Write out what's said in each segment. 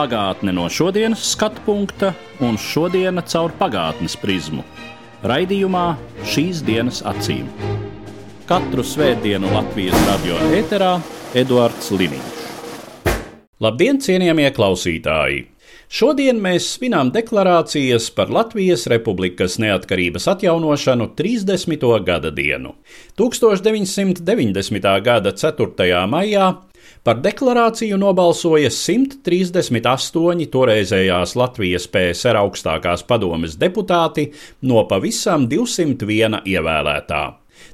Pagātne no šodienas skatu punkta un šodienas caur pagātnes prizmu. Raidījumā šīs dienas acīm. Katru svētdienu Latvijas radio eterā Eduards Liniņš. Labdien, cienījamie klausītāji! Šodien mēs svinām deklarācijas par Latvijas Republikas neatkarības atjaunošanu 30. gada dienu. 1990. gada 4. maijā par deklarāciju nobalsoja 138 toreizējās Latvijas PSR augstākās padomes deputāti no pavisam 201 ievēlētā.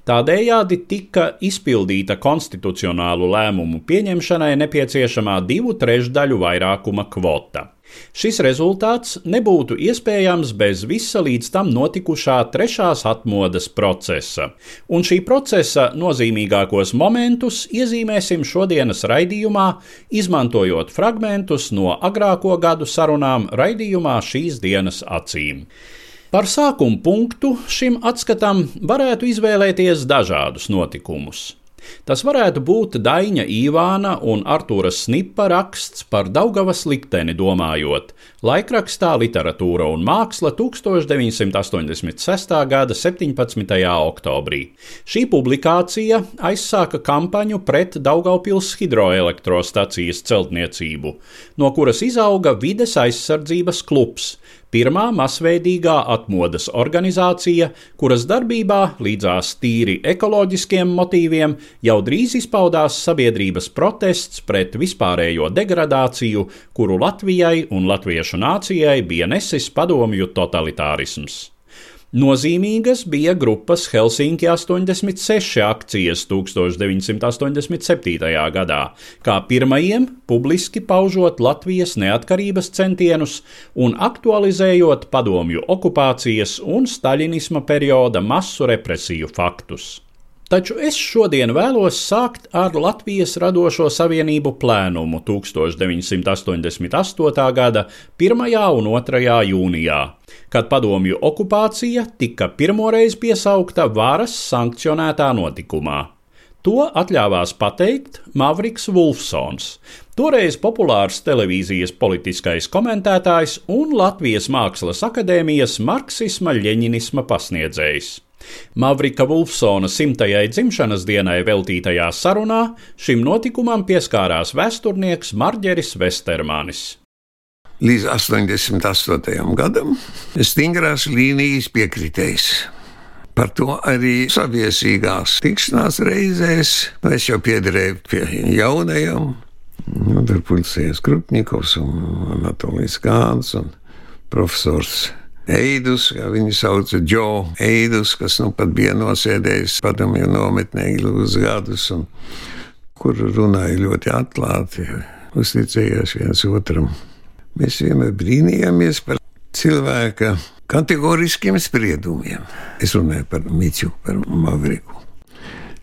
Tādējādi tika izpildīta konstitucionālu lēmumu pieņemšanai nepieciešamā divu trešdaļu vairākuma kvota. Šis rezultāts nebūtu iespējams bez visa līdz tam notikušā trešās atmodas procesa, un šī procesa nozīmīgākos momentus iezīmēsim šodienas raidījumā, izmantojot fragmentus no agrāko gadu sarunām raidījumā šīs dienas acīm. Par sākuma punktu šim atskatam varētu izvēlēties dažādus notikumus. Tas varētu būt Daņa Īvāna un Artūra Snipa raksts par Daugavas likteni domājot, laikrakstā Literatūra un māksla 1986. gada 17. oktobrī. Šī publikācija aizsāka kampaņu pret Daugaupils hidroelektrostacijas celtniecību, no kuras izauga vides aizsardzības klubs, pirmā masveidīgā atmodas organizācija, kuras darbībā līdzās tīri ekoloģiskiem motīviem jau drīz izpaudās sabiedrības protests pret vispārējo degradāciju, kuru Latvijai un latviešu nācijai bija nesis padomju totalitārisms. Nozīmīgas bija grupas Helsinki 86 akcijas 1987. gadā, kā pirmajiem publiski paužot Latvijas neatkarības centienus un aktualizējot padomju okupācijas un staļinisma perioda masu represiju faktus. Taču es šodien vēlos sākt ar Latvijas radošo savienību plēnumu 1988. gada 1. un 2. jūnijā, kad padomju okupācija tika pirmoreiz piesaukta varas sankcionētā notikumā. To atļāvās pateikt Mavriks Vulfsons, toreiz populārs televīzijas politiskais komentētājs un Latvijas Mākslas akadēmijas marksisma-ļeņinisma pasniedzējs. Mavrika Vulfsona simtajai dzimšanas dienai veltītajā sarunā šim notikumam pieskārās vēsturnieks Marģeris Vestermanis. Līdz 88. gadam stingrās līnijas piekritējs. Par to arī saviesīgās tikšanās reizēs es jau piederēju pie jaunajiem. Nu, tur pulcējas Krupņikovs un Anatolijas Kāns un profesors Eidus, kā viņu sauca, Džo Eidus, kas nu pat bija nosēdējis padomju nometnē ilgus gadus, un kur runāja ļoti atklāti, uzticējās viens otram. Mēs vienmēr brīnījāmies par cilvēka kategoriskiem spriedumiem. Es runāju par Miķu, par Mavriku.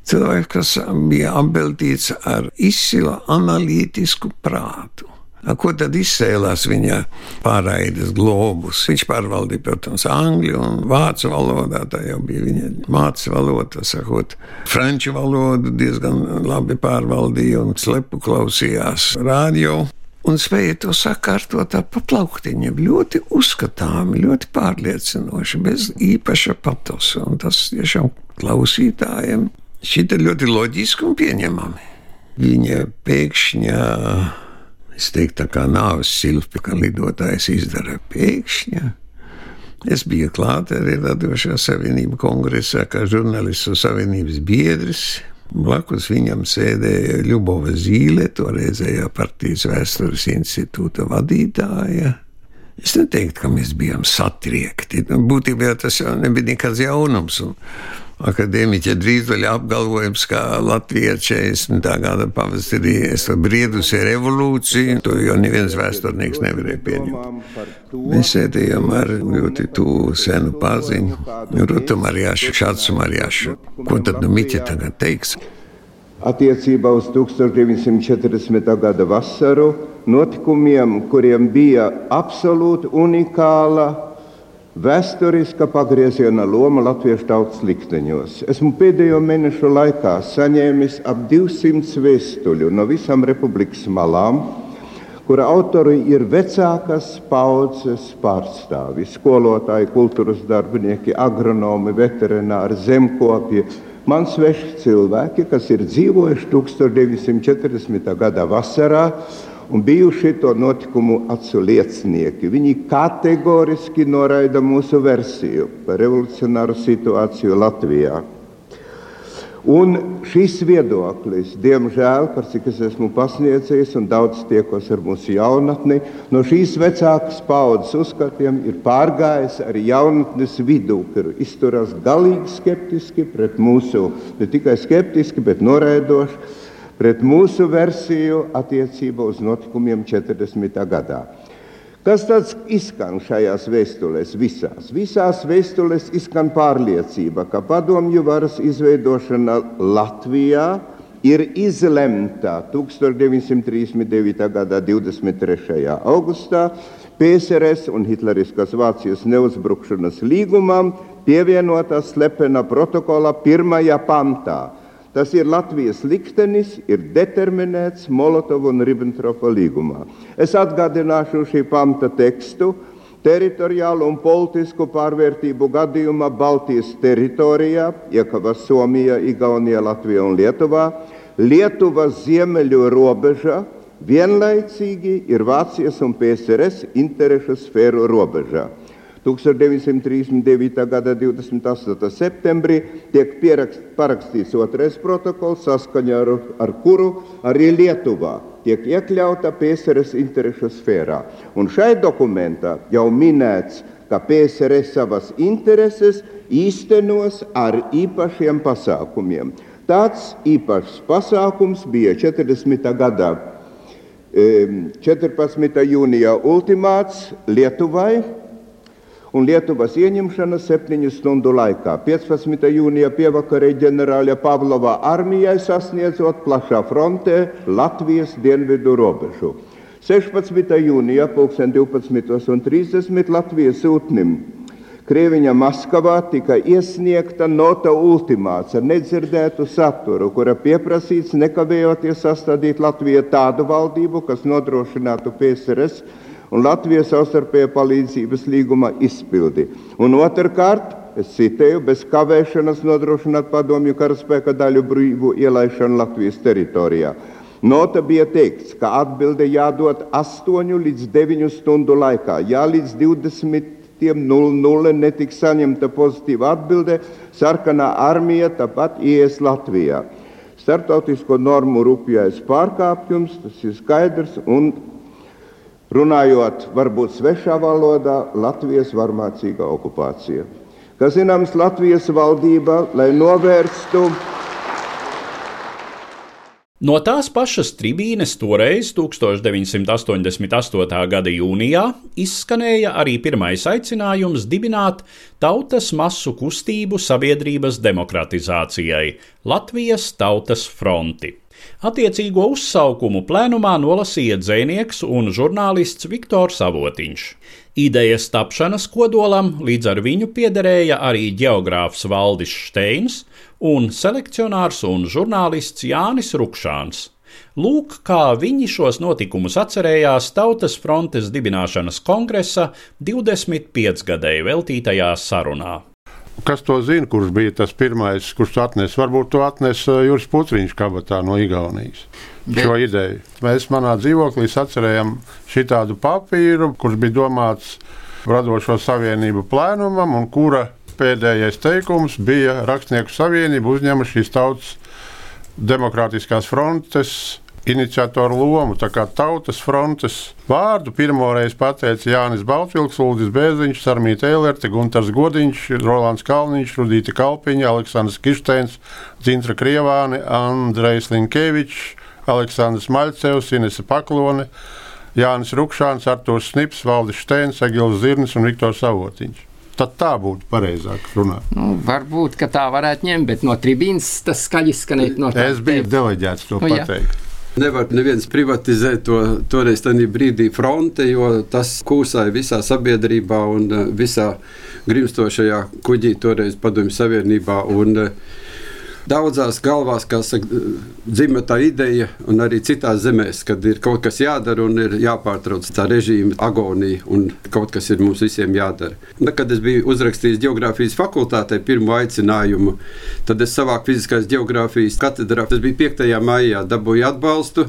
Cilvēks, kas bija apbeltīts ar izcilu analītisku prātu. Ko tad izcēlās viņa pārraides globus? Viņš pārvaldīja, protams, angļu un vācu valodā. Tā jau bija viņa mācības valoda, sakot, franču valodu diezgan labi pārvaldīja un slepu klausījās radio. Un spēja to sakārtot pa plauktiņiem ļoti uzskatāmi, ļoti pārliecinoši, bez īpaša patosa. Un tas tiešām klausītājiem šķita ļoti loģiski un pieņemami. Viņa pēkšņā Es teiktu, tā kā nāves silpi, ka lidotājs izdara pēkšņi. Es biju klāt arī Radošā savienība kongresā, kā žurnālistu savienības biedrs. Blakus viņam sēdēja Ljubova Zīle, toreizējā partijas vēstures institūta vadītāja. Es neteiktu, ka mēs bijām satriekti. Nu, būtībā tas jau nebija nekāds jaunums. Un Akadēmiķa Drīzdaļa apgalvojums, ka Latvija 40. gada pavasarī ir briedusi revolūciju, to jau neviens vēsturnieks nevarēja pieņemt. Mēs sēdējām ar ļoti tuvu senu paziņu, Rutu Marjāšu, Šācu Marjāšu. Ko tad nu Miķa tagad teiks? Attiecībā uz 1940. gada vasaru notikumiem, kuriem bija absolūti unikāla Vēsturiska pagrieziena loma latviešu tautas likteņos. Esmu pēdējo mēnešu laikā saņēmis ap 200 vēstuļu no visām republikas malām, kura autori ir vecākas paudzes pārstāvi - skolotāji, kultūras darbinieki, agronomi, veterināri, zemkopji. Man sveši cilvēki, kas ir dzīvojuši 1940. gada vasarā un bijuši to notikumu acu liecinieki. Viņi kategoriski noraida mūsu versiju par revolucionāru situāciju Latvijā. Un šis viedoklis, diemžēl, par cik es esmu pasniedzējis un daudz tiekos ar mūsu jaunatni, no šīs vecākas paudzes uzskatiem ir pārgājis arī jaunatnes vidū, kur izturās galīgi skeptiski pret mūsu, ne tikai skeptiski, bet noraidoši pret mūsu versiju attiecībā uz notikumiem 40. gadā. Kas tāds izskan šajās vēstulēs visās? Visās vēstulēs izskan pārliecība, ka padomju varas izveidošana Latvijā ir izlemta 1939. gada 23. augustā PSRS un Hitleriskās Vācijas neuzbrukšanas līgumam pievienotā slepena protokola pirmajā pantā Tas ir Latvijas liktenis, ir determinēts Molotova un Ribbentropa līgumā. Es atgādināšu šī pamata tekstu. Teritoriālu un politisku pārvērtību gadījumā Baltijas teritorijā, iekavas Somija, Igaunija, Latvija un Lietuvā, Lietuvas ziemeļu robeža vienlaicīgi ir Vācijas un PSRS interešu sfēru robežā. 1939. gada 28. septembrī tiek pierakst, parakstīts otrais protokols, saskaņā ar, ar kuru arī Lietuvā tiek iekļauta PSRS interešu sfērā. Un šai dokumentā jau minēts, ka PSRS savas intereses īstenos ar īpašiem pasākumiem. Tāds īpašs pasākums bija 40. gadā 14. jūnijā ultimāts Lietuvai un Lietuvas ieņemšana septiņu stundu laikā. 15. jūnija pievakarē ģenerāļa Pavlova armijai sasniedzot plašā frontē Latvijas dienvidu robežu. 16. jūnijā 12.30 Latvijas sūtnim Krieviņa Maskavā tika iesniegta nota ultimāts ar nedzirdētu saturu, kura pieprasīts nekavējoties sastādīt Latvijai tādu valdību, kas nodrošinātu PSRS un Latvijas savstarpējā palīdzības līguma izpildi. Un otrkārt, es citēju, bez kavēšanas nodrošināt padomju karaspēka daļu brīvu ielaišanu Latvijas teritorijā. Nota bija teikts, ka atbilde jādod 8 līdz 9 stundu laikā. Ja līdz 20.00 netiks saņemta pozitīva atbilde, sarkanā armija tāpat ies Latvijā. Startautisko normu rupjais pārkāpjums, tas ir skaidrs, un runājot varbūt svešā valodā, Latvijas varmācīga okupācija. Kā zināms, Latvijas valdība, lai novērstu No tās pašas tribīnes toreiz, 1988. gada jūnijā, izskanēja arī pirmais aicinājums dibināt tautas masu kustību sabiedrības demokratizācijai - Latvijas Tautas fronti. Attiecīgo uzsaukumu plēnumā nolasīja dzēnieks un žurnālists Viktors Avotiņš. Idejas tapšanas kodolam līdz ar viņu piederēja arī geogrāfs Valdis Steins un selekcionārs un žurnālists Jānis Rukšāns. Lūk, kā viņi šos notikumus atcerējās Tautas frontes dibināšanas kongresa 25 gadēju veltītajā sarunā. Kas to zina, kurš bija tas pirmais, kurš to atnesa? Varbūt to atnesa Juris Putriņš kabatā no Igaunijas. Bet. Šo ideju. Mēs manā dzīvoklī atcerējām šitādu papīru, kurš bija domāts radošo savienību plēnumam, un kura pēdējais teikums bija Rakstnieku savienība uzņēma šīs tautas demokrātiskās frontes iniciatoru lomu. Tā kā tautas frontes vārdu pirmoreiz pateica Jānis Baltvilks, Ulris Bēziņš, Sarmīta Eilerte, Guntars Godiņš, Rolands Kalniņš, Rudīta Kalpiņa, Aleksandrs Kišteins, Dzintra Krievāne, Andrejs Linkevičs, Aleksandrs Maļcevs, Inese Paklone, Jānis Rukšāns, Artūrs Snips, Valdis Steins, Egils Zirnis un Viktors Savotiņš. Tad tā būtu pareizāk runāt. Nu, varbūt tā varētu ņemt, bet no tribīnas tas skaļi skanēt. No es biju deleģēts to nu, pateikt. Jā. Nevar neviens privatizēt to toreiz tajā brīdī fronte, jo tas kūsāja visā sabiedrībā un eh, visā grimstošajā kuģī toreiz padomju savienībā. Un, uh, daudzās galvās, saka, dzimta tā ideja, un arī citās zemēs, kad ir kaut kas jādara un ir jāpārtrauc tā režīma agonija, un kaut kas ir mums visiem jādara. Un, kad es biju uzrakstījis geogrāfijas fakultātē pirmo aicinājumu, tad es savāku fiziskās geogrāfijas katedrā. Tas bija 5. maijā, dabūju atbalstu.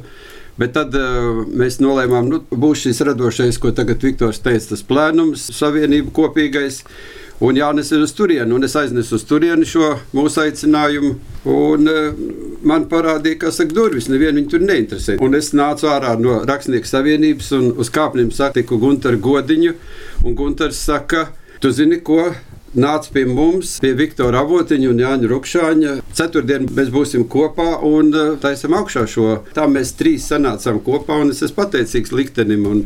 Bet tad uh, mēs nolēmām, ka nu, būs šis radošais, ko tagad Viktors teica, tas plēnums, savienība kopīgais. Un Jānis ir uz turieni, un es aiznesu uz turieni šo mūsu aicinājumu. Un, uh, man parādīja, ka saka, durvis nevienu viņu tur neinteresē. Un es nācu ārā no Rakstnieku savienības un uz kāpnēm satiku Gunteru Godiņu. Un Gunters saka, tu zini, ko nāca pie mums, pie Viktora Avotiņa un Jāņa Rukšāņa. Ceturtdien mēs būsim kopā un uh, taisam augšā šo. Tā mēs trīs sanācām kopā un es esmu pateicīgs liktenim. Un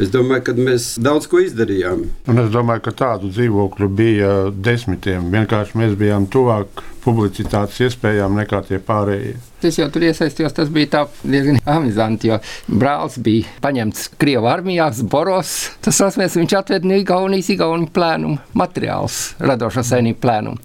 Es domāju, ka mēs daudz ko izdarījām. Un es domāju, ka tādu dzīvokļu bija desmitiem. Vienkārši mēs bijām tuvāk publicitātes iespējām nekā tie pārējie. Es jau tur iesaistījos, tas bija diezgan amizanti, jo brālis bija paņemts Krievijas armijā, Boros. Tas asmēs, viņš atveda no Igaunijas, Igaunijas plēnumu materiālus, radošo saimnieku plēnumu.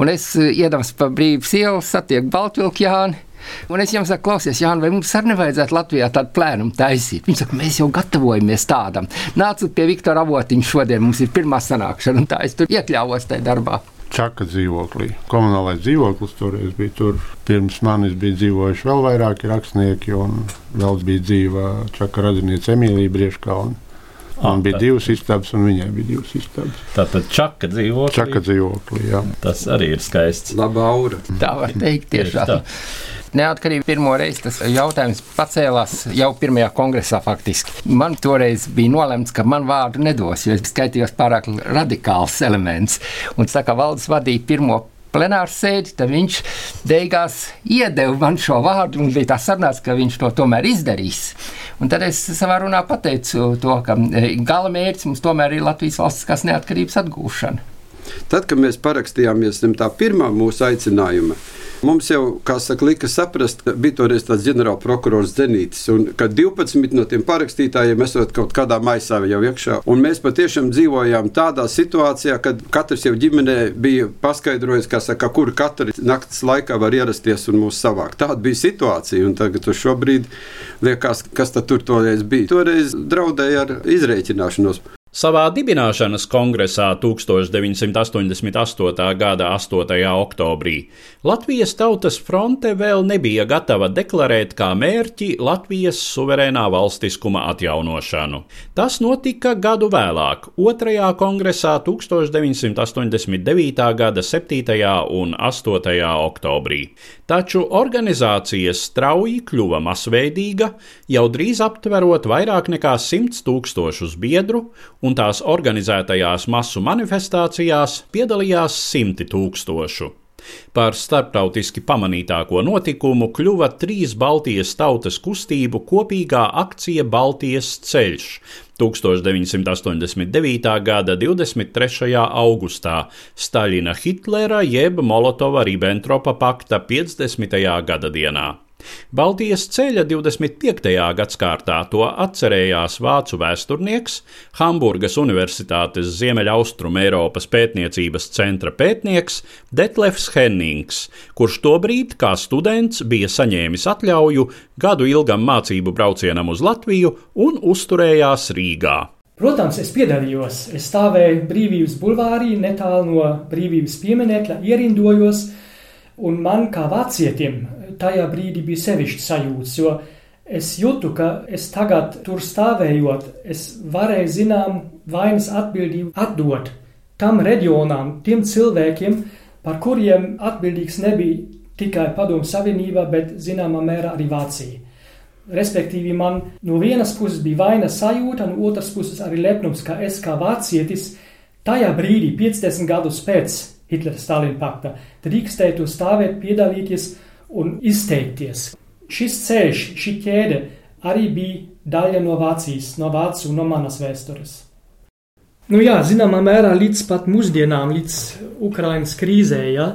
Un es iedams pa brīvības ielu satieku Baltvilku Jāni. Un es viņam saku, klausies, Jānis, vai mums arī nevajadzētu Latvijā tādu plēnumu taisīt? Viņš saka, mēs jau gatavojamies tādam. Nāciet pie Viktora Avotiņa šodien, mums ir pirmā sanākšana, un tā es tur iekļāvos tajā darbā. Čaka dzīvoklī. Komunālais dzīvoklis toreiz bija tur. Pirms manis bija dzīvojuši vēl vairāki rakstnieki, un vēl bija dzīva Čaka radiniece Emīlija Brieškalna. Man bija divas istabas, un viņai bija divas istabas. Tā tad čaka dzīvoklī. Čaka dzīvoklī, jā. Tas arī ir skaists. Laba aura. Tā var teikt tiešām. Neatkarīgi pirmo reizi tas jautājums pacēlās jau pirmajā kongresā faktiski. Man toreiz bija nolemts, ka man vārdu nedos, jo es skaitījos pārāk radikāls elements. Un tā kā valdes vadīja pirmo plenāru sēdi, tad viņš beigās iedeva man šo vārdu un bija tā sarunāts, ka viņš to tomēr izdarīs. Un tad es savā runā pateicu to, ka e, gala mērķis mums tomēr ir Latvijas valstiskās neatkarības atgūšana. Tad, kad mēs parakstījāmies zem tā pirmā mūsu aicinājuma, Mums jau, kā saka, lika saprast, ka bija toreiz tāds ģenerālprokurors Zenītis, un ka 12 no tiem parakstītājiem esot kaut kādā maisā jau iekšā. Un mēs patiešām dzīvojām tādā situācijā, kad katrs jau ģimenē bija paskaidrojis, saka, kur katra naktas laikā var ierasties un mūs savākt. Tāda bija situācija, un tagad šobrīd liekas, kas tur toreiz bija. Toreiz draudēja ar izreikināšanos. Savā dibināšanas kongresā 1988. gada 8. oktobrī Latvijas Tautas fronte vēl nebija gatava deklarēt kā mērķi Latvijas suverēnā valstiskuma atjaunošanu. Tas notika gadu vēlāk, 2. kongresā 1989. gada 7. un 8. oktobrī. Taču organizācija strauji kļuva masveidīga, jau drīz aptverot vairāk nekā 100 tūkstošus biedru un tās organizētajās masu manifestācijās piedalījās simti tūkstošu. Par starptautiski pamanītāko notikumu kļuva trīs Baltijas tautas kustību kopīgā akcija Baltijas ceļš 1989. gada 23. augustā Staļina Hitlera jeb Molotova-Ribbentropa pakta 50. gada dienā. Baltijas ceļa 25. gadsimtā to atcerējās vācu vēsturnieks, Hamburgas Universitātes Ziemeļaustrum Eiropas pētniecības centra pētnieks Detlefs Hennings, kurš tobrīd kā students bija saņēmis atļauju gadu ilgam mācību braucienam uz Latviju un uzturējās Rīgā. Protams, es piedalījos. Es stāvēju brīvības bulvārī, netālu no brīvības pieminekļa, ierindojos, un man kā vācietim tajā brīdī bija sevišķi sajūts, jo es jūtu, ka es tagad tur stāvējot, es varēju zinām vainas atbildību atdot tam reģionām, tiem cilvēkiem, par kuriem atbildīgs nebija tikai Padomu Savienība, bet zināmā mērā arī Vācija. Respektīvi, man no vienas puses bija vaina sajūta, no otras puses arī lepnums, ka es kā vācietis tajā brīdī, 50 gadus pēc Hitlera-Stalina pakta, drīkstētu stāvēt, piedalīties un izteikties. Šis ceļš, šī ķēde arī bija daļa no Vācijas, no Vācijas un no manas vēstures. Nu jā, zināmā mērā līdz pat mūsdienām, līdz Ukrainas krīzē, ja,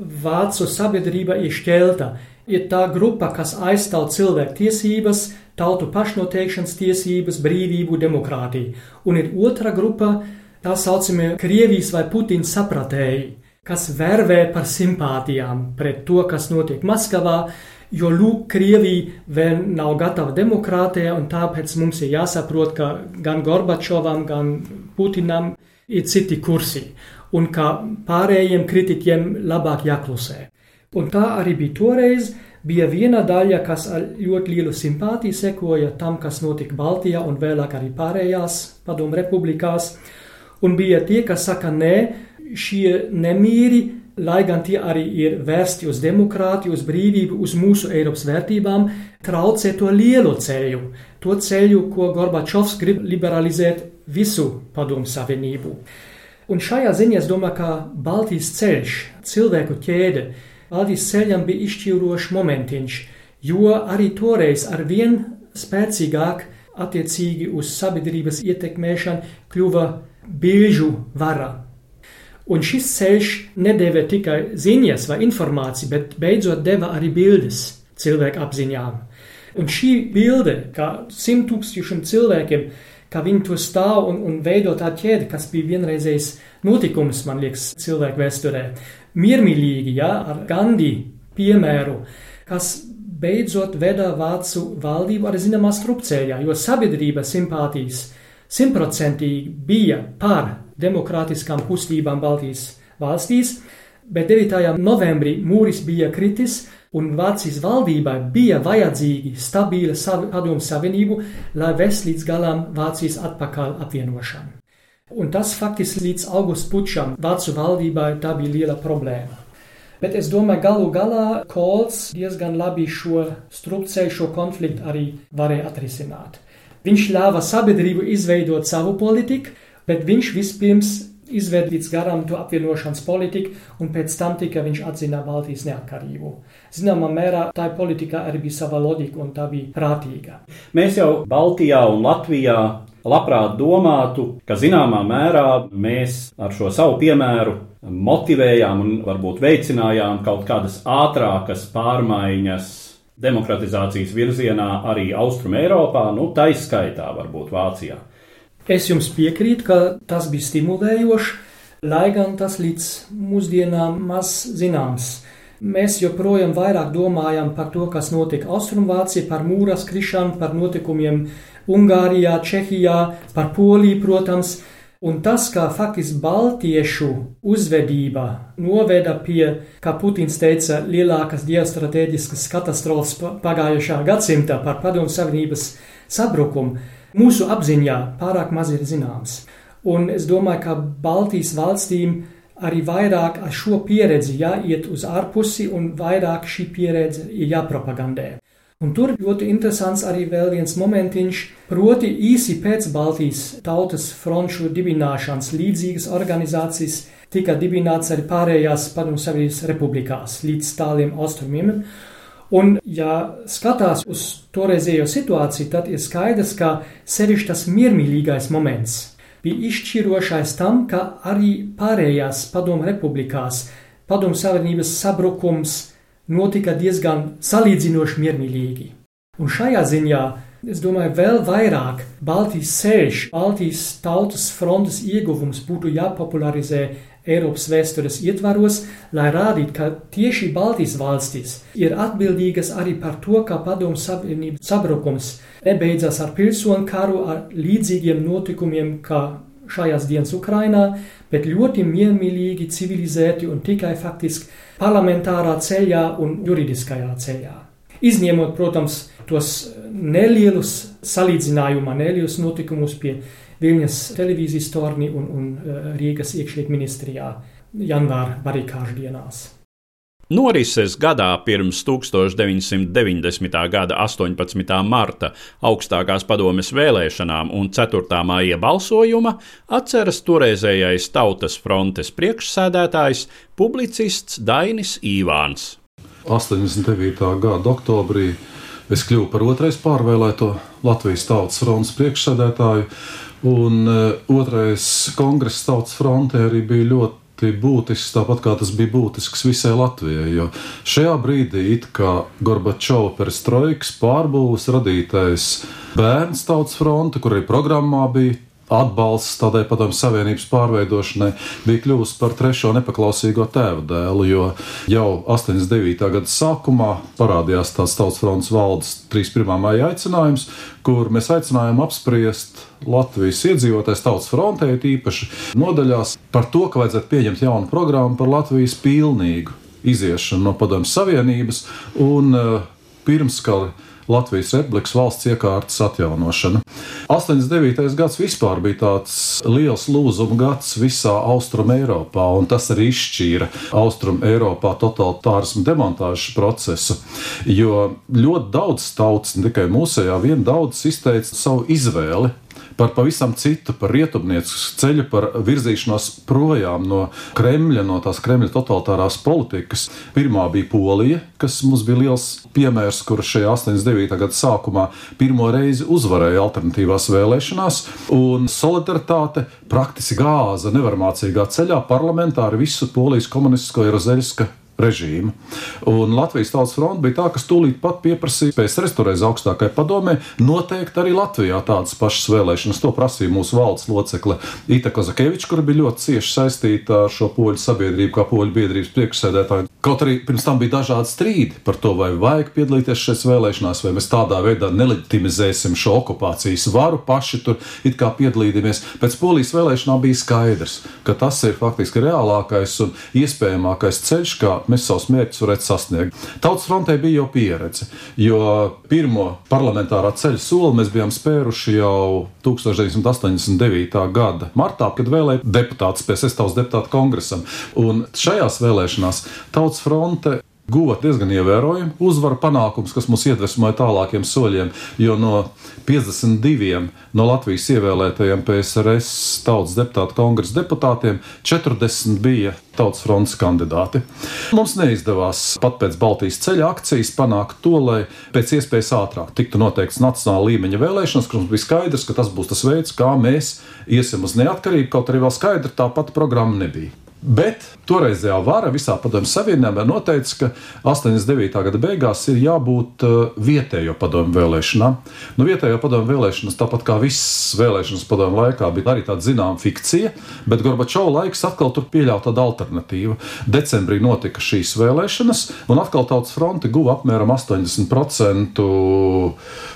Vācu sabiedrība ir šķelta ir tā grupa, kas aizstāv cilvēku tiesības, tautu pašnoteikšanas tiesības, brīvību, demokrātiju. Un ir otra grupa, tā saucamie Krievijas vai Putina sapratēji, kas vervē par simpātijām pret to, kas notiek Maskavā, jo lūk, Krievija vēl nav gatava demokrātijai, un tāpēc mums ir jāsaprot, ka gan Gorbačovam, gan Putinam ir citi kursi, un ka pārējiem kritiķiem labāk jāklusē. Un tā arī bija toreiz. Bija viena daļa, kas ar ļoti lielu simpātiju sekoja tam, kas notika Baltijā un vēlāk arī pārējās padomu republikās. Un bija tie, kas saka, nē, šie nemīri, lai gan tie arī ir vērsti uz demokrātiju, uz brīvību, uz mūsu Eiropas vērtībām, traucē to lielo ceļu, to ceļu, ko Gorbačovs grib liberalizēt visu padomu savienību. Un šajā ziņā es domāju, ka Baltijas ceļš, cilvēku ķēde, Valdīs ceļam bija izšķirošs momentiņš, jo arī toreiz ar vien spēcīgāk attiecīgi uz sabiedrības ietekmēšanu kļuva bilžu vara. Un šis ceļš nedēvē tikai ziņas vai informāciju, bet beidzot deva arī bildes cilvēku apziņām. Un šī bilde, kā simt tūkstošiem cilvēkiem, kā viņi to stāv un, un veido tā ķēde, kas bija vienreizējs notikums, man liekas, cilvēku vēsturē miermīlīgi, ja, ar Gandhi piemēru, kas beidzot veda vācu valdību arī zināmā strupceļā, jo sabiedrība simpātijas simtprocentīgi bija par demokrātiskām kustībām Baltijas valstīs, bet 9. novembrī mūris bija kritis, un Vācijas valdībai bija vajadzīgi stabila padomu savienību, lai vest līdz galam Vācijas atpakaļ apvienošanu. Un tas faktiski līdz augusta pučam Vācu valdībai tā bija liela problēma. Bet es domāju, galu galā Kols diezgan labi šo strupceļu, šo konfliktu arī varēja atrisināt. Viņš ļāva sabiedrību izveidot savu politiku, bet viņš vispirms izved līdz garam to apvienošanas politiku, un pēc tam tikai viņš atzina Baltijas neatkarību. Zināmā mērā tā politika arī bija sava loģika, un tā bija prātīga. Mēs jau Baltijā un Latvijā labprāt domātu, ka zināmā mērā mēs ar šo savu piemēru motivējām un varbūt veicinājām kaut kādas ātrākas pārmaiņas demokratizācijas virzienā arī Austrum Eiropā, nu tā izskaitā varbūt Vācijā. Es jums piekrītu, ka tas bija stimulējoši, lai gan tas līdz mūsdienām maz zināms. Mēs joprojām vairāk domājam par to, kas notika Austrumvācijā, par mūras krišanu, par notikumiem Ungārijā, Čehijā, par Poliju, protams, un tas, kā faktiski baltiešu uzvedība noveda pie, kā Putins teica, lielākas ģeostrateģiskas katastrofas pagājušā gadsimta par Padomu Savienības sabrukumu, mūsu apziņā pārāk maz ir zināms. Un es domāju, ka Baltijas valstīm arī vairāk ar šo pieredzi jāiet uz ārpusi un vairāk šī pieredze ir jāpropagandē. Un tur ļoti interesants arī vēl viens momentiņš, proti īsi pēc Baltijas tautas fronšu dibināšanas līdzīgas organizācijas tika dibināts arī pārējās padomu savienības republikās līdz tāliem austrumiem. Un, ja skatās uz toreizējo situāciju, tad ir skaidrs, ka sevišķi tas miermīlīgais moments bija izšķirošais tam, ka arī pārējās padomu republikās padomu savienības sabrukums notika diezgan salīdzinoši miermīlīgi. Un šajā ziņā Es domāju, vēl vairāk Baltijas ceļš, Baltijas tautas frontes ieguvums būtu jāpopularizē Eiropas vēstures ietvaros, lai rādītu, ka tieši Baltijas valstis ir atbildīgas arī par to, ka padomu savienības sabrukums nebeidzas ar pilsonu karu, ar līdzīgiem notikumiem, kā šajās dienas Ukrainā, bet ļoti miermīlīgi, civilizēti un tikai faktiski parlamentārā ceļā un juridiskajā ceļā. Izņemot, protams, tos nelielus salīdzinājumā, nelielus notikumus pie Viņas televīzijas torni un, un eh, Rīgas iekšļietu ministrijā janvāra barikāžu dienās. Norises gadā pirms 1990. gada 18. marta augstākās padomes vēlēšanām un 4. māja balsojuma atceras toreizējais Tautas frontes priekšsēdētājs, publicists Dainis Īvāns. 89. gada oktobrī es kļuvu par otrais pārvēlēto Latvijas Tautas frontes priekšsēdētāju. Un uh, otrais kongress Tautas frontē arī bija ļoti būtisks, tāpat kā tas bija būtisks visai Latvijai. Jo šajā brīdī, kā Gorbačovs perestroikas pārbūves radītais bērns Tautas fronte, kur arī programmā bija atbalsts tādai padomju savienības pārveidošanai bija kļuvusi par trešo nepaklausīgo tēva dēlu, jo jau 89. gada sākumā parādījās tāds tautas fronts valdes 31. maija aicinājums, kur mēs aicinājām apspriest Latvijas iedzīvotājs tautas frontē, īpaši nodaļās par to, ka vajadzētu pieņemt jaunu programmu par Latvijas pilnīgu iziešanu no padomju savienības un uh, pirmskara Latvijas Republikas valsts iekārtas atjaunošana. 89. gads vispār bija tāds liels lūzuma gads visā Austrum Eiropā, un tas arī izšķīra Austrum Eiropā totalitārismu demontāžas procesu, jo ļoti daudz tautas, ne tikai mūsējā, vien daudz izteica savu izvēli par pavisam citu, par rietumniecisku ceļu, par virzīšanos projām no Kremļa, no tās Kremļa totalitārās politikas. Pirmā bija Polija, kas mums bija liels piemērs, kur šajā 89. gada sākumā pirmo reizi uzvarēja alternatīvās vēlēšanās, un solidaritāte praktiski gāza nevarmācīgā ceļā parlamentāri visu Polijas komunistisko Jerozeļska režīmu. Un Latvijas Tautas fronte bija tā, kas tūlīt pat pieprasīja PSRS toreiz augstākajai padomē noteikt arī Latvijā tādas pašas vēlēšanas. To prasīja mūsu valdes locekle Ita Kazakeviča, kur bija ļoti cieši saistīta ar šo poļu sabiedrību, kā poļu biedrības priekšsēdētāju. Kaut arī pirms tam bija dažādi strīdi par to, vai vajag piedalīties šajās vēlēšanās, vai mēs tādā veidā nelegitimizēsim šo okupācijas varu, paši tur it kā piedalīties. Pēc polijas vēlēšanām bija skaidrs, ka tas ir faktiski reālākais un iespējamākais ceļš, kā mēs savus mērķus varētu sasniegt. Tautas frontē bija jau pieredze, jo pirmo parlamentārā ceļa soli mēs bijām spēruši jau 1989. gada martā, kad vēlēja deputātus pie sestāvas deputātu kongresam. Un šajās vēlēšanās Tautas fronte guva diezgan ievērojumu uzvaru panākums, kas mūs iedvesmoja tālākiem soļiem. Jo no 52 no Latvijas ievēlētajiem PSRS tautas deputātu kongresa deputātiem 40 bija tautas fronts kandidāti. Mums neizdevās pat pēc Baltijas ceļa akcijas panākt to, lai pēc iespējas ātrāk tiktu noteikts nacionāla līmeņa vēlēšanas, kur mums bija skaidrs, ka tas būs tas veids, kā mēs iesim uz neatkarību, kaut arī vēl skaidra tā pati programma nebija. Bet toreizējā vara visā Padomju Savienībā noteica, ka 89. gada beigās ir jābūt uh, vietējo padomju vēlēšanām. Nu, vietējo padomju vēlēšanas, tāpat kā visas vēlēšanas padomju laikā, bija arī tāda zināma fikcija, bet Gorbačova laiks atkal tur pieļāva tādu alternatīvu. Decembrī notika šīs vēlēšanas, un atkal Tautas fronte guva apmēram 80%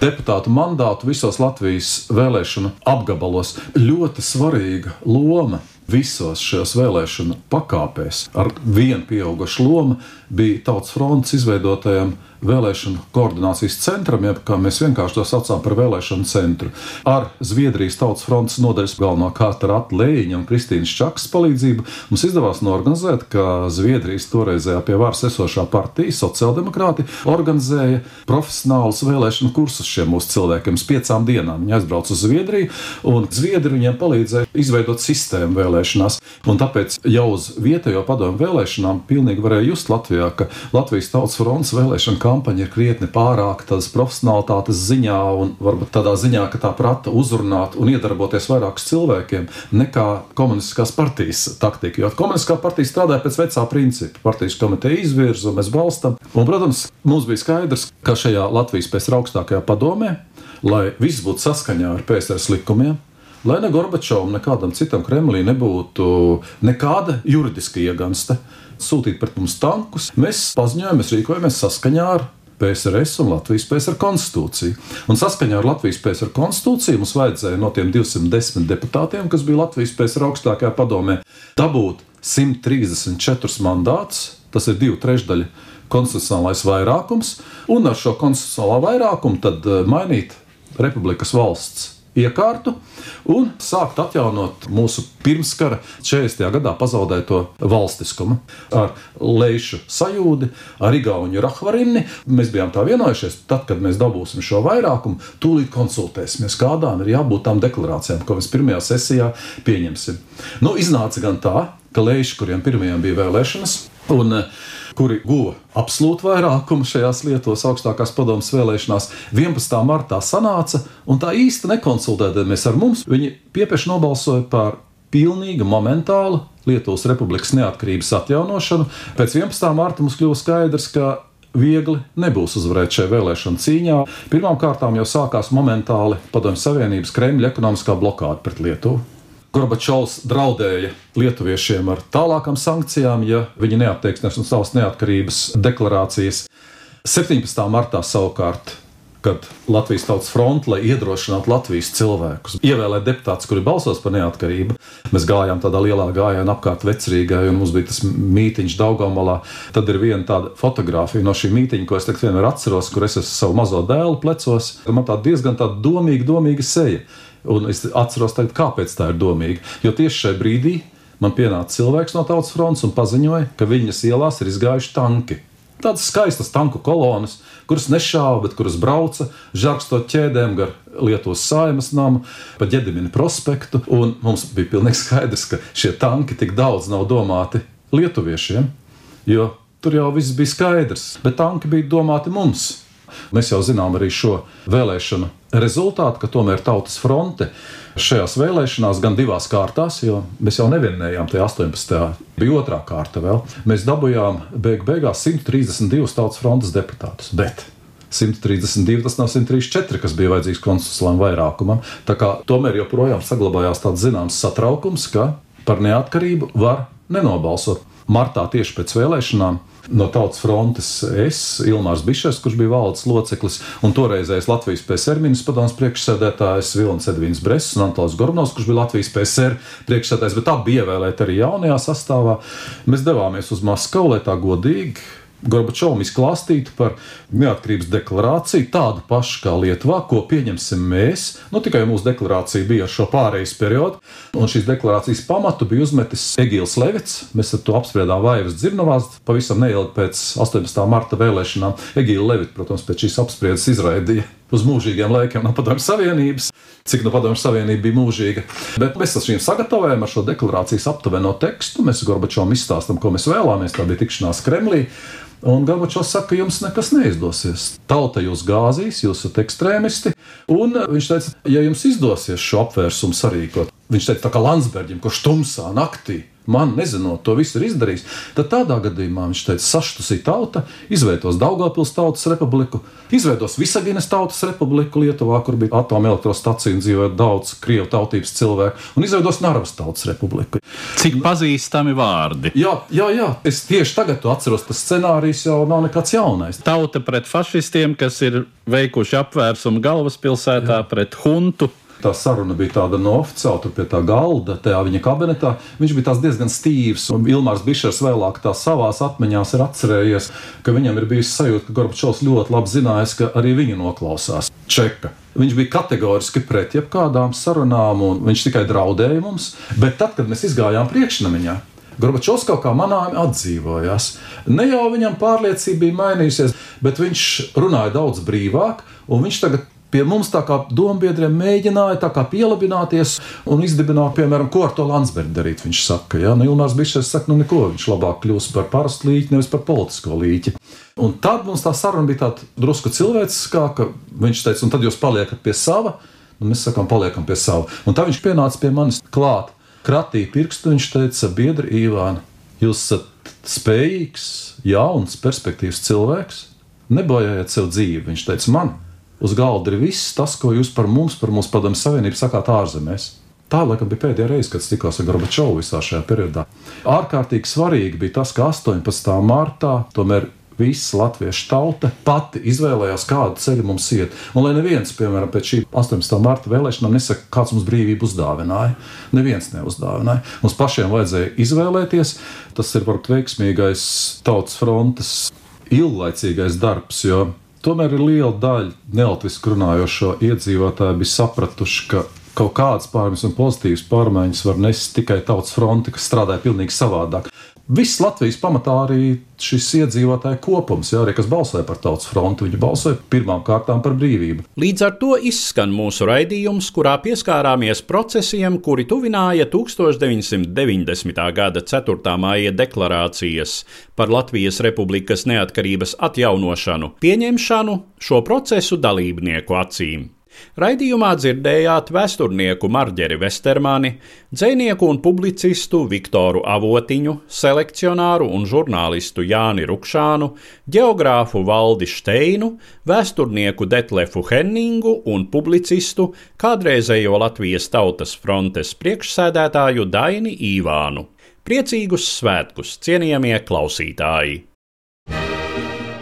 deputātu mandātu visos Latvijas vēlēšanu apgabalos. Ļoti svarīga loma visos šajos vēlēšanu pakāpēs. Ar vienu pieaugušu lomu bija Tautas fronts izveidotajam vēlēšanu koordinācijas centram, jeb kā mēs vienkārši to saucām par vēlēšanu centru. Ar Zviedrijas Tautas fronts nodaļas galvenokārt ar Atlēņa un Kristīnas Čakas palīdzību mums izdevās norganizēt, ka Zviedrijas toreizējā pie varas esošā partija, sociāldemokrāti, organizēja profesionālus vēlēšanu kursus šiem mūsu cilvēkiem uz piecām dienām. Viņi aizbrauca uz Zviedriju, un Zviedri viņiem palīdzēja izveidot sistēmu vēlēšanās. Un tāpēc jau uz vietējo padomu vēlēšanām pilnīgi varēja just Latvijā, ka Latvijas Tautas fronts vēlēšana kampaņa ir krietni pārāka tādas profesionālitātes ziņā un varbūt tādā ziņā, ka tā prata uzrunāt un iedarboties vairākus cilvēkiem nekā komunistiskās partijas taktika. Jo komunistiskā partija strādāja pēc vecā principa. Partijas komiteja izvirza un mēs balstam. Un, protams, mums bija skaidrs, ka šajā Latvijas pēc augstākajā padomē, lai viss būtu saskaņā ar PSRS likumiem, lai ne Gorbačovam, nekādam citam Kremlī nebūtu nekāda juridiska iegansta sūtīt pret mums tankus. Mēs paziņojam, mēs rīkojamies saskaņā ar PSRS un Latvijas PSR konstitūciju. Un saskaņā ar Latvijas PSR konstitūciju mums vajadzēja no tiem 210 deputātiem, kas bija Latvijas PSR augstākajā padomē, dabūt 134 mandātus. Tas ir divu trešdaļu konstitucionālais vairākums, un ar šo konstitucionālo vairākumu tad eh, mainīt republikas valsts iekārtu un sākt atjaunot mūsu pirmskara 40. gadā pazaudēto valstiskumu. Ar Leišu sajūdi, ar Igaunu Rahvarini mēs bijām tā vienojušies, tad, kad mēs dabūsim šo vairākumu, tūlīt konsultēsimies, kādām ir jābūt tām deklarācijām, ko mēs pirmajā sesijā pieņemsim. Nu, iznāca gan tā, ka Leiši, kuriem pirmajām bija vēlēšanas, un kuri guva absolūtu vairākumu šajās lietos, augstākās padomus vēlēšanās, 11. martā sanāca, un tā īsti nekonsultēdamies ar mums, viņi piepieši nobalsoja par pilnīgi momentālu Lietuvas republikas neatkarības atjaunošanu. Pēc 11. marta mums kļuva skaidrs, ka viegli nebūs uzvarēt šajā vēlēšana cīņā. Pirmkārt, jau sākās momentāli Padomju Savienības Kremļa ekonomiskā blokāde pret Lietuvu. Gorbačovs draudēja lietuviešiem ar tālākām sankcijām, ja viņi neatteiksies no savas neatkarības deklarācijas. 17. martā savukārt, kad Latvijas Tautas fronte, lai iedrošinātu Latvijas cilvēkus, ievēlēt deputātus, kuri balsos par neatkarību, mēs gājām tādā lielā gājienā apkārt vecrīgai, un mums bija tas mītīņš Daugamalā. Tad ir viena tāda fotografija no šī mītīņa, ko es tagad vienmēr atceros, kur es esmu savu mazo dēlu plecos. Man tā diezgan tāda domīga, domīga seja. Un es atceros, tagad, kāpēc tā ir domīga. Jo tieši šajā brīdī man pienāca cilvēks no Tautas fronts un paziņoja, ka viņas ielās ir izgājuši tanki. Tādas skaistas tanku kolonas, kuras nešāva, bet kuras brauca, žarkstot ķēdēm gar Lietuvas saimas namu, pa ģedimina prospektu. Un mums bija pilnīgi skaidrs, ka šie tanki tik daudz nav domāti lietuviešiem, jo tur jau viss bija skaidrs, bet tanki bija domāti mums. Mēs jau zinām arī šo vēlēšanu rezultātu, ka tomēr Tautas fronte šajās vēlēšanās gan divās kārtās, jo mēs jau nevienējām tajā 18. bija otrā kārta vēl. Mēs dabūjām beig beigās 132 Tautas frontes deputātus. Bet 132, tas nav 134, kas bija vajadzīgs konstitucionālam vairākumam. Tā kā tomēr joprojām saglabājās tāds zināms satraukums, ka par neatkarību var nenobalsot. Martā tieši pēc vēlēšanām no Tautas frontes es, Ilmārs Bišers, kurš bija valdes loceklis, un toreizējais Latvijas PSR ministrs padomus priekšsēdētājs Vilnis Edvins Bress un Antons Gornovs, kurš bija Latvijas PSR priekšsēdētājs, bet abi ievēlēti arī jaunajā sastāvā. Mēs devāmies uz Maskavu, lai tā godīgi Gorbačovam izklāstītu par neatkarības deklarāciju, tādu pašu kā Lietuvā, ko pieņemsim mēs. Nu, tikai mūsu deklarācija bija ar šo pārejas periodu, un šīs deklarācijas pamatu bija uzmetis Egīls Levits. Mēs ar to apspriedām Vaivas dzirnavās pavisam neilgi pēc 18. marta vēlēšanām. Egīla Levita, protams, pēc šīs apspriedes izraidīja uz mūžīgiem laikiem no Padomju Savienības, cik no Padomju Savienība bija mūžīga. Bet mēs ar šīm sagatavojam ar šo deklarācijas aptuveno tekstu. Mēs Gorbačovam izstāstām, ko mēs vēlamies. Tā bija tikšanās Kremlī. Un Gorbačovs saka, ka jums nekas neizdosies. Tauta jūs gāzīs, jūs esat ekstrēmisti. Un viņš teica, ja jums izdosies šo apvērsumu sarīkot, viņš teica, tā kā Landsbergam, kurš tumsā naktī man nezinot, to visu ir izdarījis, tad tādā gadījumā viņš teica, saštusī tauta, izveidos Daugopils tautas republiku, izveidos Visaginas tautas republiku Lietuvā, kur bija atomelektrostacija un dzīvoja daudz krievu tautības cilvēku, un izveidos Narvas tautas republiku. Cik pazīstami vārdi? Jā, jā, jā. es tieši tagad to atceros, tas scenārijs jau nav nekas jaunais. Tauta pret fašistiem, kas ir veikuši apvērsumu galvaspilsētā jā. pret huntu tā saruna bija tāda no oficiāla, tur pie tā galda, tajā viņa kabinetā. Viņš bija diezgan stīvs, un Ilmārs Bišers vēlāk tā savās atmiņās ir atcerējies, ka viņam ir bijis sajūta, ka Gorbačovs ļoti labi zinājis, ka arī viņu noklausās Čeka. Viņš bija kategoriski pret jebkādām sarunām, un viņš tikai draudēja mums. Bet tad, kad mēs izgājām priekšnamiņā, Gorbačovs kaut kā manāmi atdzīvojās. Ne jau viņam pārliecība bija mainījusies, bet viņš runāja daudz brīvāk, un viņš tagad pie mums tā kā dombiedriem mēģināja pielabināties un izdibināt, piemēram, ko ar to Landsbergu darīt. Viņš saka, ja nu, Ilmārs Bišers saka, nu neko, viņš labāk kļūs par parastu līķi, nevis par politisko līķi. Un tad mums tā saruna bija tāda drusku cilvēciskāka. Viņš teica, un tad jūs paliekat pie sava, un mēs sakām, paliekam pie sava. Un tad viņš pienāca pie manis klāt, kratīja pirkstu, viņš teica, biedri Ivāna, jūs esat spējīgs, jauns, perspektīvs cilvēks, nebojājiet sev dzīvi. Viņš teica, man uz galda ir viss tas, ko jūs par mums, par mūsu padomu savienību sakāt ārzemēs. Tā laikam bija pēdējā reize, kad tikos ar Gorbačovu visā šajā periodā. Ārkārtīgi svarīgi bija tas, ka 18. martā tomēr visa latviešu tauta pati izvēlējās, kādu ceļu mums iet. Un lai neviens, piemēram, pēc šī 18. marta vēlēšanām nesaka, kāds mums brīvību uzdāvināja. Neviens neuzdāvināja. Mums pašiem vajadzēja izvēlēties. Tas ir varbūt veiksmīgais tautas frontes ilglaicīgais darbs, jo tomēr ir liela daļa nelatviski runājošo iedzīvotāju bija sapratuši, ka kaut kādas pārmaiņas un pozitīvas pārmaiņas var nest tikai tautas fronte, kas strādāja pilnīgi savādāk. Viss Latvijas pamatā arī šis iedzīvotāju kopums, jā, arī kas balsoja par tautas fronti, viņi balsoja pirmām kārtām par brīvību. Līdz ar to izskan mūsu raidījums, kurā pieskārāmies procesiem, kuri tuvināja 1990. gada 4. māja deklarācijas par Latvijas Republikas neatkarības atjaunošanu, pieņemšanu šo procesu dalībnieku acīm. Raidījumā dzirdējāt vēsturnieku Marģeri Vestermani, dzinieku un publicistu Viktoru Avotiņu, selekcionāru un žurnālistu Jāni Rukšānu, geogrāfu Valdi Steinu, vēsturnieku Detlefu Henningu un publicistu kādreizējo Latvijas Tautas frontes priekšsēdētāju Daini Īvānu. Priecīgus svētkus, cienījamie klausītāji!